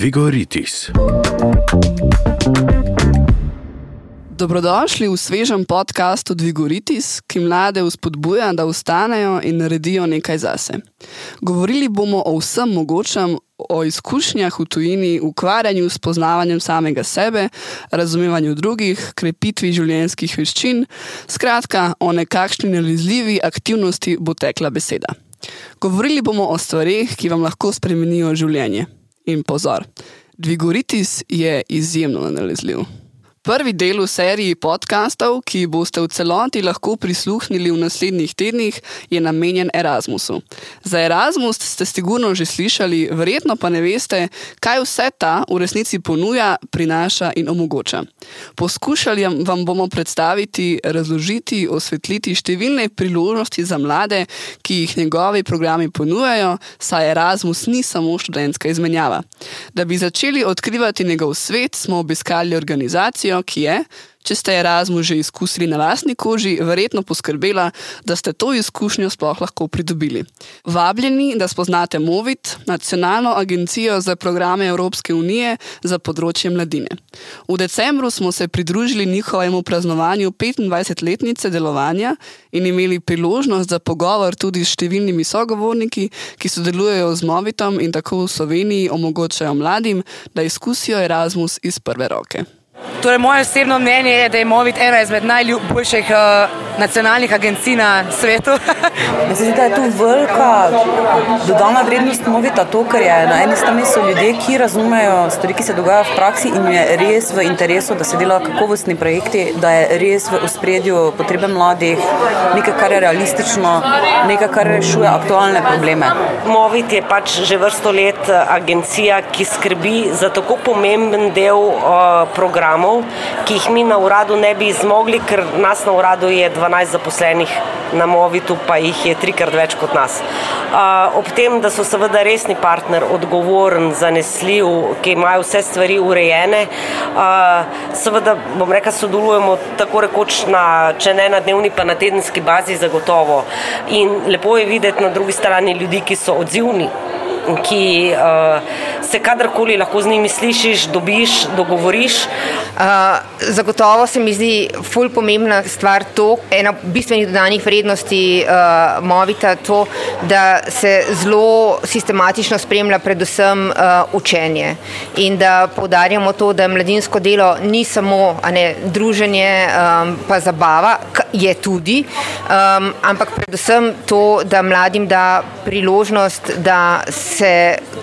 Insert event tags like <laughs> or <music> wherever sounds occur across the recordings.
Dvigoritis. Dobrodošli v svežem podkastu Dvigoritis, ki mlade vzpodbuja, da vstanejo in naredijo nekaj zase. Govorili bomo o vsem mogočem, o izkušnjah v tujini, ukvarjanju s poznavanjem samega sebe, razumevanju drugih, krepitvi življenjskih veščin, skratka, o nekakšni nalezljivi aktivnosti bo tekla beseda. Govorili bomo o stvarih, ki vam lahko spremenijo življenje. In pozor, Dvigoritis je izjemno nalezljiv. Prvi del v seriji podkastov, ki boste v celoti lahko prisluhnili v naslednjih tednih, je namenjen Erasmusu. Za Erasmus ste sigurno že slišali, verjetno pa ne veste, kaj vse ta v resnici ponuja, prinaša in omogoča. Poskušali vam bomo predstaviti, razložiti, osvetliti številne priložnosti za mlade, ki jih njegovi programi ponujajo, saj Erasmus ni samo študentska izmenjava. Da bi začeli odkrivati njegov svet, smo obiskali organizacijo ki je, če ste Erasmus že izkusili na lastni koži, verjetno poskrbela, da ste to izkušnjo sploh lahko pridobili. Vabljeni, da spoznate Movit, nacionalno agencijo za programe Evropske unije za področje mladine. V decembru smo se pridružili njihovemu praznovanju 25-letnice delovanja in imeli priložnost za pogovor tudi s številnimi sogovorniki, ki sodelujejo z Movitom in tako v Sloveniji omogočajo mladim, da izkusijo Erasmus iz prve roke. Torej, moje osebno mnenje je, da je Movit ena izmed najboljših uh, nacionalnih agencij na svetu. <laughs> Mislim, da je tu velika dodana vrednost Movita, to, ker je na eni strani so ljudje, ki razumejo stvari, ki se dogajajo v praksi in je res v interesu, da se delajo kakovostni projekti, da je res v ospredju potrebe mladih, nekaj, kar je realistično, nekaj, kar rešuje aktualne probleme. Movit je pač že vrsto let eh, agencija, ki skrbi za tako pomemben del uh, programov programov, ki jih mi na uradu ne bi zmogli, ker nas na uradu je 12 zaposlenih, na Movitu pa jih je trikrat več kot nas. Uh, ob tem, da so seveda resni partner, odgovoren, zanesljiv, ki imajo vse stvari urejene, uh, seveda bom rekel, sodelujemo tako rekoč na, če ne na dnevni, pa na tedenski bazi zagotovo. In lepo je videti na drugi strani ljudi, ki so odzivni ki uh, se kadarkoli lahko z njimi slišiš, dobiš, dogovoriš. Uh, zagotovo se mi zdi ful pomembna stvar to, ena bistvenih dodanih vrednosti uh, Movita, to, da se zelo sistematično spremlja predvsem uh, učenje in da poudarjamo to, da mladinsko delo ni samo ne, druženje um, pa zabava, je tudi, um, ampak predvsem to, da mladim da priložnost, da se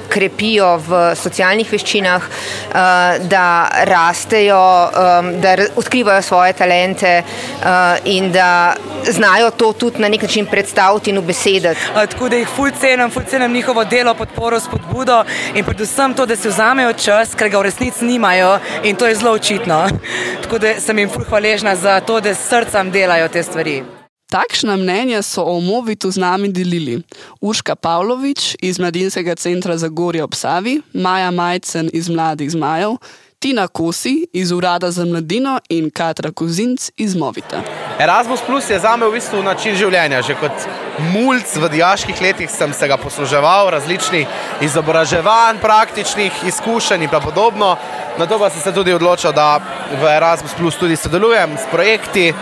krepijo v socialnih veščinah, uh, da rastejo, um, da odkrivajo svoje talente uh, in da znajo to tudi na nek način predstaviti in ubesediti. Tako da jih ful cenim, ful cenim njihovo delo, podporo, spodbudo in predvsem to, da si vzamejo čas, ker ga v resnici nimajo in to je zelo očitno. <laughs> Tako da sem jim ful hvaležna za to, da s srcem delajo te stvari. Takšna mnenja so o Movitu z nami delili Urška Pavlović iz Mladinskega centra za Gorje ob Savi, Maja Majcen iz Mladih Zmajev, Tina Kosi iz Urada za mladino in Katra Kozinc iz Movita. Erasmus Plus je za me v bistvu način življenja. Že kot mulj v dijaških letih sem se ga posluževal, različnih izobraževanj, praktičnih izkušenj in podobno. Na to pa sem se tudi odločil, da v Erasmus Plus tudi sodelujem s projekti,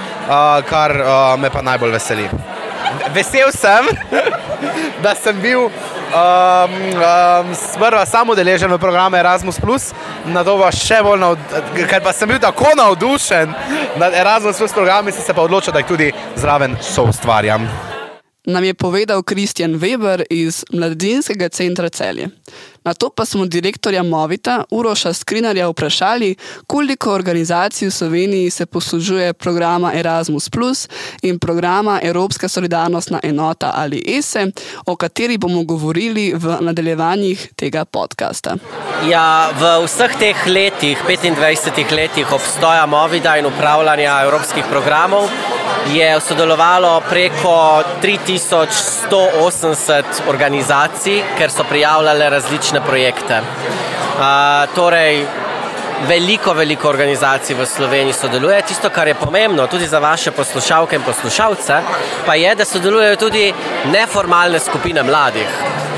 kar me pa najbolj veseli. Vesel sem, <laughs> da sem bil um, um, sprva samo deležen v programu Erasmus, na to pa še bolj navdušen, ker pa sem bil tako navdušen nad Erasmus, programi, sem se pa odločil, da jih tudi zraven soustvarjam. Nam je povedal Kristjan Weber iz Mladinskega centra Celje. Na to pa smo direktorja Movita Uroša Skrinarja vprašali, koliko organizacij v Sloveniji se poslužuje programa Erasmus Plus in programa Evropska solidarnostna enota ali ESE, o kateri bomo govorili v nadaljevanjih tega podcasta. Ja, v vseh teh letih, 25 letih obstoja Movida in upravljanja evropskih programov je sodelovalo preko 3180 organizacij, ker so prijavljale različne projekte. Uh, torej, veliko, veliko organizacij v Sloveniji sodeluje. Tisto, kar je pomembno tudi za vaše poslušalke in poslušalce, pa je, da sodelujejo tudi neformalne skupine mladih.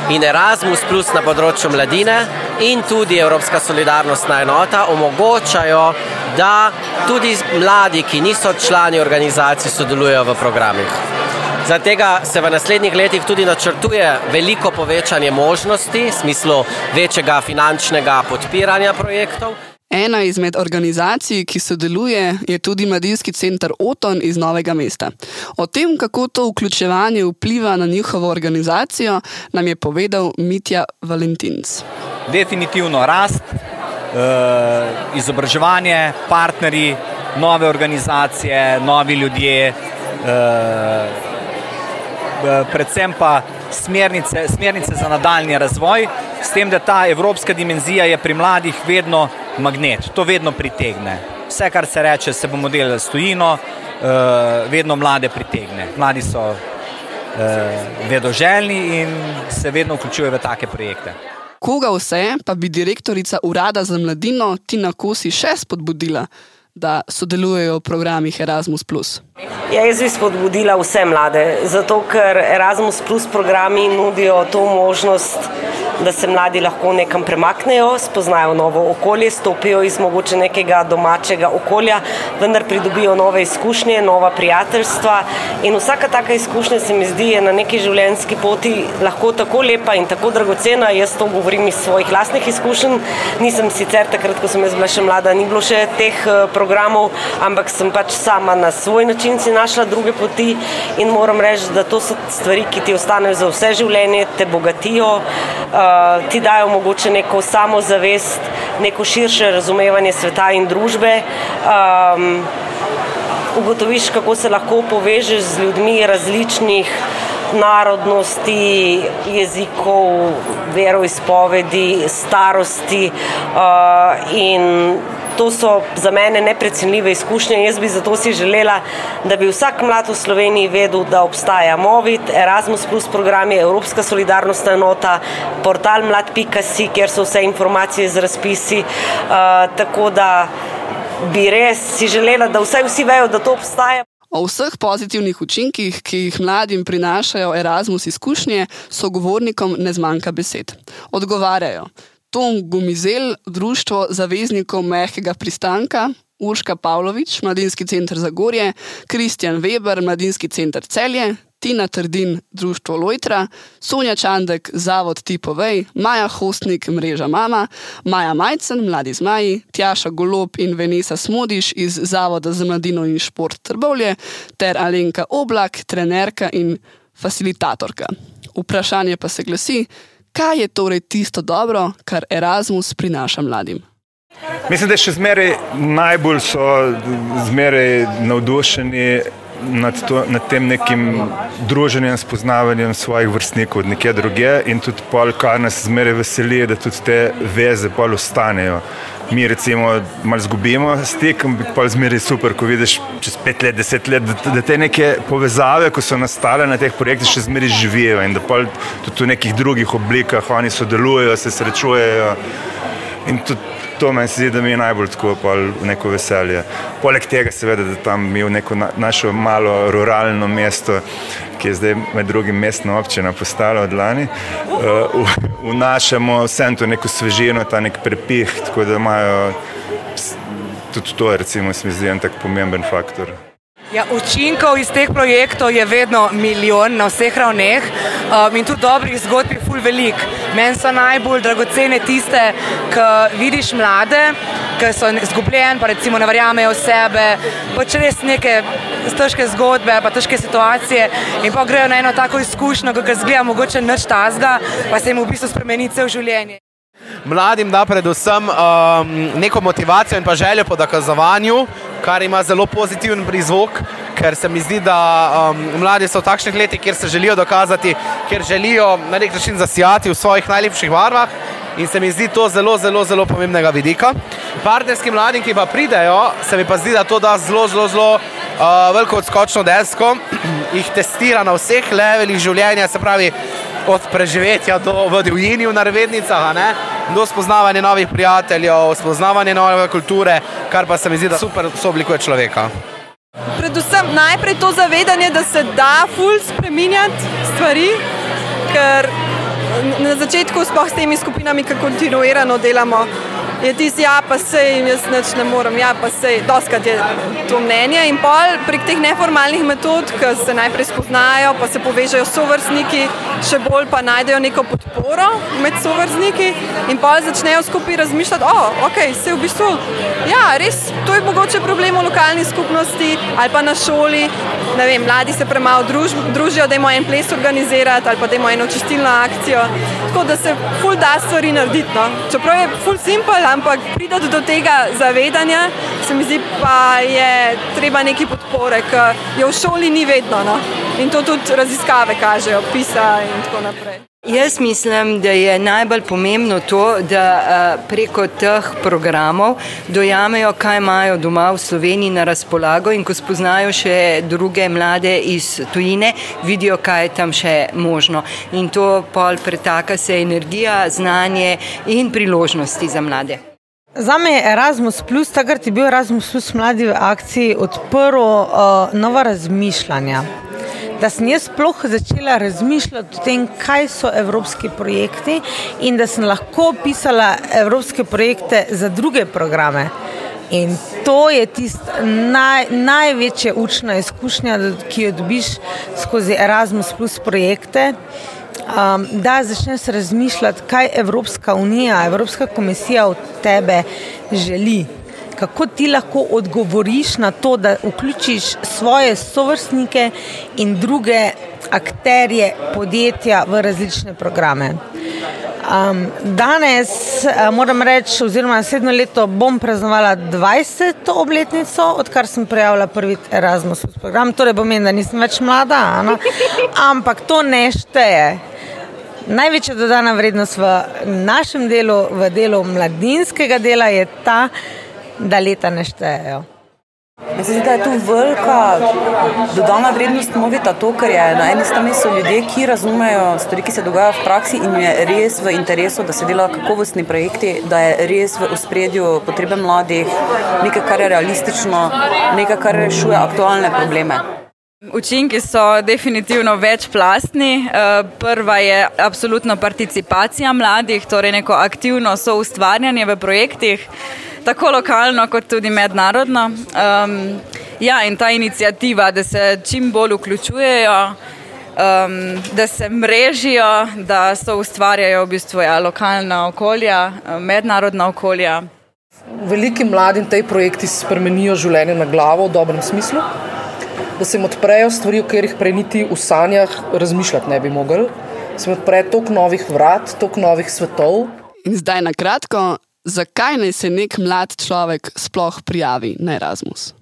In Erasmus, plus na področju mladine, in tudi Evropska solidarnostna enota omogočajo, da tudi mladi, ki niso člani organizacij, sodelujejo v programih. Zato se v naslednjih letih tudi načrtuje veliko povečanje možnosti v smislu večjega finančnega podpiranja projektov. Ena izmed organizacij, ki sodeluje, je tudi Mladinski center Oton iz Novega mesta. O tem, kako to vključevanje vpliva na njihovo organizacijo, nam je povedal Mitja Valentinc. Definitivno rast, izobraževanje, partnerji, nove organizacije, novi ljudje. Eh, Eh, predvsem pa smernice, smernice za nadaljni razvoj, s tem, da ta evropska dimenzija je pri mladih vedno magnet, to vedno pritegne. Vse, kar se reče, se bomo delali stojino, eh, vedno mlade pritegne. Mladi so eh, vedoželjni in se vedno vključujejo v take projekte. Koga vse pa bi direktorica Urada za mladino Tina Kosi še spodbudila? da sodelujejo v programih Erasmus. Ja, jaz bi spodbudila vse mlade, zato ker Erasmus Plus programi nudijo to možnost da se mladi lahko nekam premaknejo, spoznajo novo okolje, stopijo iz mogoče nekega domačega okolja, vendar pridobijo nove izkušnje, nova prijateljstva. In vsaka taka izkušnja se mi zdi na neki življenjski poti lahko tako lepa in tako dragocena. Jaz to govorim iz svojih lastnih izkušenj. Nisem sicer takrat, ko sem jaz bila še mlada, ni bilo še teh eh, programov, ampak sem pač sama na svoj način si našla druge poti in moram reči, da to so stvari, ki ti ostanejo za vse življenje, te bogatijo. Uh, ti dajo mogoče neko samozavest, neko širše razumevanje sveta in družbe. Um, ugotoviš, kako se lahko povežeš z ljudmi različnih narodnosti, jezikov, veroizpovedi, starosti uh, in to so za mene neprecenljive izkušnje. Jaz bi zato si želela, da bi vsak mlad v Sloveniji vedel, da obstaja Movit, Erasmus, Plus program, Evropska solidarnostna enota, portal mlad.si, kjer so vse informacije z razpisi. Uh, tako da bi res si želela, da vsaj vsi vejo, da to obstaja. O vseh pozitivnih učinkih, ki jih mladim prinašajo Erasmus izkušnje, sogovornikom ne zmanjka besed. Odgovarjajo. Tom Gumizel, Društvo zaveznikov mehkega pristanka, Urška Pavlović, Mladinski center Zagorje, Kristjan Weber, Mladinski center Celje, Tina Trdin, Društvo Lojtra, Sonja Čandek, Zavod Tipovej, Maja Hostnik, Mreža Mama, Maja Majcen, Mladi Zmaji, Tjaša Golob in Venesa Smodiš iz Zavoda za mladino in šport Trbovlje, ter Alenka Oblak, trenerka in facilitatorka. Vprašanje pa se glasi, Kaj je torej tisto dobro, kar Erasmus prinaša mladim? Mislim, da še zmeraj najbolj so zmeraj navdušeni nad, to, nad tem nekim druženjem, spoznavanjem svojih vrstnikov nekje druge in tudi pol, kar nas zmeraj veseli, da tudi te veze pol ostanejo mi recimo malo zgubimo stik, pa je zmeraj super, ko vidiš čez pet let, deset let, da, da te neke povezave, ko so nastale na teh projektih, še zmeraj živijo in da pa tudi v nekih drugih oblikah oni sodelujejo, se srečujejo. In tudi to meni se zdi, da mi je najbolj tako neko veselje. Poleg tega, seveda, da tam mi v neko na, našo malo ruralno mesto, ki je zdaj med drugim mestna občina postala od lani, uh, vnašamo vsem to neko svežino, ta nek prepih, tako da imajo tudi to, recimo, se mi zdi en tak pomemben faktor. Ja, učinkov iz teh projektov je vedno milijon na vseh ravneh um, in tudi dobrih zgodb je ful velik. Meni so najbolj dragocene tiste, ki vidiš mlade, ki so izgubljeni, pa recimo ne verjamejo v sebe, pač res neke težke zgodbe, pa težke situacije in pa grejo na eno tako izkušnjo, ki ga zgleda mogoče nič tazga, pa se jim v bistvu spremeni cel življenje. Mladim da predvsem um, neko motivacijo in pa željo po dokazovanju, kar ima zelo pozitiven prizvok, ker se mi zdi, da um, mladi so v takšnih letih, kjer se želijo dokazati, kjer želijo na nek način zasijati v svojih najlepših barvah. In se mi zdi to zelo, zelo, zelo pomembnega vidika. Partnerskim mladim, ki pa pridejo, se mi pa zdi, da to da zelo, zelo, zelo uh, veliko odskočno desko, <clears throat> jih testira na vseh levelih življenja, se pravi od preživetja do vodilini v narednicah do spoznavanja novih prijateljev, spoznavanja nove kulture, kar pa se mi zdi, da super sooblikuje človeka. Predvsem najprej to zavedanje, da se da ful spremenjati stvari, ker na začetku, sploh s temi skupinami, ki kontinuirano delamo, je tisti, ja, pa sej, jaz neč ne morem, ja, pa sej, doskrat je to mnenje. In pol prek teh neformalnih metod, ki se najprej spoznajo, pa se povežejo s sovrstniki, še bolj pa najdejo neko podporo med sovrstniki in pol začnejo skupaj razmišljati, o, oh, ok, se v bistvu, ja, res, to je mogoče problem v lokalni skupnosti ali pa na šoli, vem, mladi se premalo druž, družijo, da imamo en ples organizirati ali pa da imamo eno čistilno akcijo. Tako da se ful da stvari narediti. No. Čeprav je ful simpel, ampak pridati do tega zavedanja, se mi zdi, pa je treba neki podpore, ki jo v šoli ni vedno. No. In to tudi raziskave kažejo, pisa in tako naprej. Jaz mislim, da je najbolj pomembno to, da preko teh programov dojamejo, kaj imajo doma v Sloveniji na razpolago in ko spoznajo še druge mlade iz tujine, vidijo, kaj je tam še možno. In to pol pretaka se energija, znanje in priložnosti za mlade. Za me je Erasmus, takrat je bil Erasmus, mladi v akciji, odprl uh, nova razmišljanja da sem jaz sploh začela razmišljati o tem, kaj so evropski projekti in da sem lahko pisala evropske projekte za druge programe. In to je tista naj, največja učna izkušnja, ki jo dobiš skozi Erasmus, plus projekte. Um, da začneš razmišljati, kaj Evropska unija, Evropska komisija od tebe želi kako ti lahko odgovoriš na to, da vključiš svoje sovrstnike in druge akterje podjetja v različne programe. Um, danes uh, moram reči, oziroma naslednjo leto bom praznovala 20. obletnico, odkar sem prijavila prvi Erasmus program. Torej, pomeni, da nisem več mlada, ano? ampak to ne šteje. Največja dodana vrednost v našem delu, v delu mladinskega dela, je ta, da leta ne štejejo. Mislim, da je tu velika dodana vrednost Movita to, ker je na eni strani so ljudje, ki razumejo stvari, ki se dogajajo v praksi in je res v interesu, da se delajo kakovostni projekti, da je res v ospredju potrebe mladih, nekaj, kar je realistično, nekaj, kar rešuje aktualne probleme. Učinki so definitivno večplastni. Prva je absolutno participacija mladih, torej neko aktivno soustvarjanje v projektih tako lokalno, kot tudi mednarodno. Um, ja, in ta inicijativa, da se čim bolj vključujejo, um, da se mrežijo, da so ustvarjajo v bistvu ja, lokalna okolja, mednarodna okolja. Veliki mladi in te projekti spremenijo življenje na glavo v dobrem smislu, da se jim odprejo stvari, o katerih prej niti v sanjah razmišljati ne bi mogli. Se jim odpre toliko novih vrat, toliko novih svetov. In zdaj na kratko, zakaj naj se nek mlad človek sploh prijavi na Erasmus?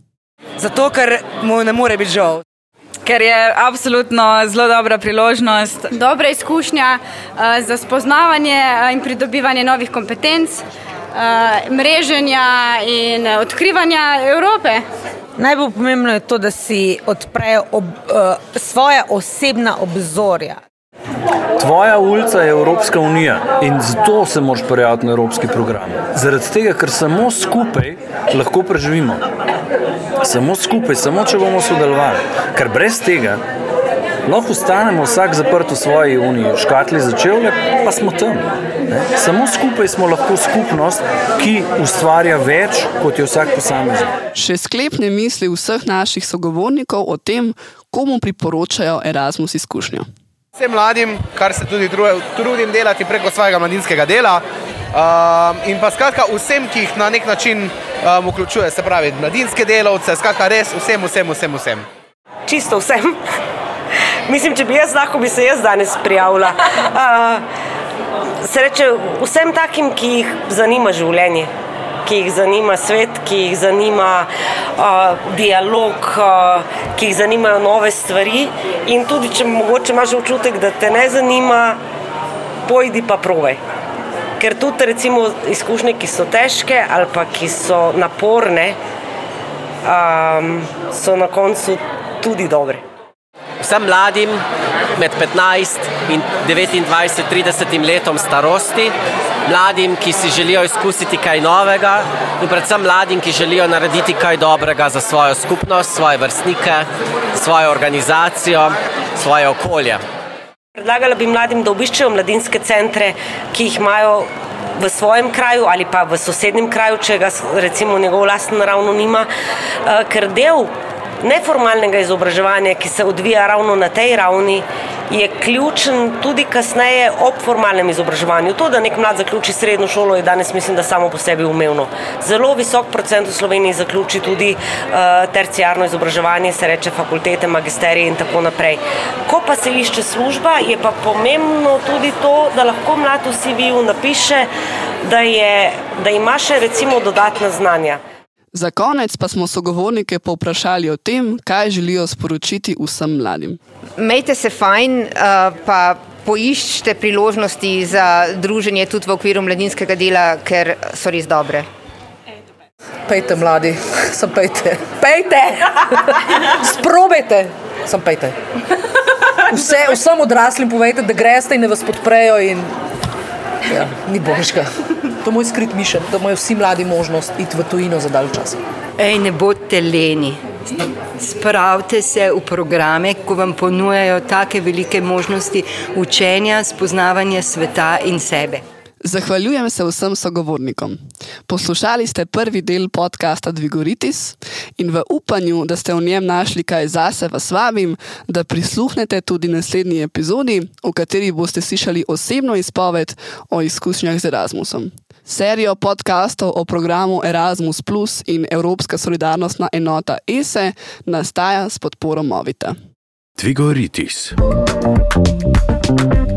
Zato, ker mu ne more biti žal. Ker je absolutno zelo dobra priložnost. Dobra izkušnja uh, za spoznavanje in pridobivanje novih kompetenc, uh, mreženja in odkrivanja Evrope. Najbolj pomembno je to, da si odprejo ob, uh, svoje osebna obzorja. Tvoja ulica je Evropska unija in zato se moraš prijaviti na evropski program. Zaradi tega, ker samo skupaj lahko preživimo. Samo skupaj, samo če bomo sodelovali. Ker brez tega lahko ostanemo vsak zaprt v svoji uniji, škatli začel, pa smo tam. Ne? Samo skupaj smo lahko skupnost, ki ustvarja več, kot je vsak posameznik. Še sklepne misli vseh naših sogovornikov o tem, komu priporočajo Erasmus izkušnjo. Vsem mladim, kar se tudi trudim delati preko svojega mladinskega dela, um, in pa skratka vsem, ki jih na nek način um, vključuje, se pravi mladinske delavce, skratka res vsem, vsem, vsem. vsem. Čisto vsem. <laughs> Mislim, če bi jaz lahko, bi se jaz danes prijavila. Uh, se reče vsem takim, ki jih zanima življenje ki jih zanima svet, ki jih zanima uh, dialog, uh, ki jih zanimajo nove stvari. In tudi, če mogoče imaš občutek, da te ne zanima, pojdi pa provaj. Ker tudi recimo, izkušnje, ki so težke ali pa ki so naporne, um, so na koncu tudi dobre. Vsem mladim med 15 in 29, 30 letom starosti, mladim, ki si želijo izkusiti kaj novega, in predvsem mladim, ki želijo narediti kaj dobrega za svojo skupnost, svoje vrstnike, svojo organizacijo, svoje okolje. Predlagala bi mladim, da obiščejo mladinske centre, ki jih imajo v svojem kraju ali pa v sosednjem kraju, če ga recimo njegov lasten ravno nima, eh, ker del neformalnega izobraževanja, ki se odvija ravno na tej ravni, je ključen tudi kasneje ob formalnem izobraževanju. To, da nek mlad zaključi srednjo šolo, je danes mislim, da samo po sebi umevno. Zelo visok procent v Sloveniji zaključi tudi uh, terciarno izobraževanje, se reče fakultete, magisterije in tako naprej. Ko pa se išče služba, je pa pomembno tudi to, da lahko mlad v CV-ju napiše, da, je, da ima še recimo dodatna znanja. Za konec pa smo sogovornike povprašali o tem, kaj želijo sporočiti vsem mladim. Mejte se fajn, uh, pa poiščite priložnosti za druženje tudi v okviru mladinskega dela, ker so res dobre. Pejte, mladi, <laughs> sem pejte. Pejte! <laughs> Sprobajte, sem pejte. Vse, vsem odraslim povejte, da greste in ne vas podprejo. In, ja, ni božga. To je moj skrit mišljen, da imajo vsi mladi možnost iti v tujino za dalj čas. Ej, ne bodite leni. Spravite se v programe, ko vam ponujajo take velike možnosti učenja, spoznavanja sveta in sebe. Zahvaljujem se vsem sogovornikom. Poslušali ste prvi del podcasta Dvigoritis in v upanju, da ste v njem našli kaj zase, vas vabim, da prisluhnete tudi naslednji epizodi, v kateri boste slišali osebno izpoved o izkušnjah z Erasmusom. Serijo podkastov o programu Erasmus Plus in Evropska solidarnostna enota ESE nastaja s podporo Movita. Tvigoritis. thank you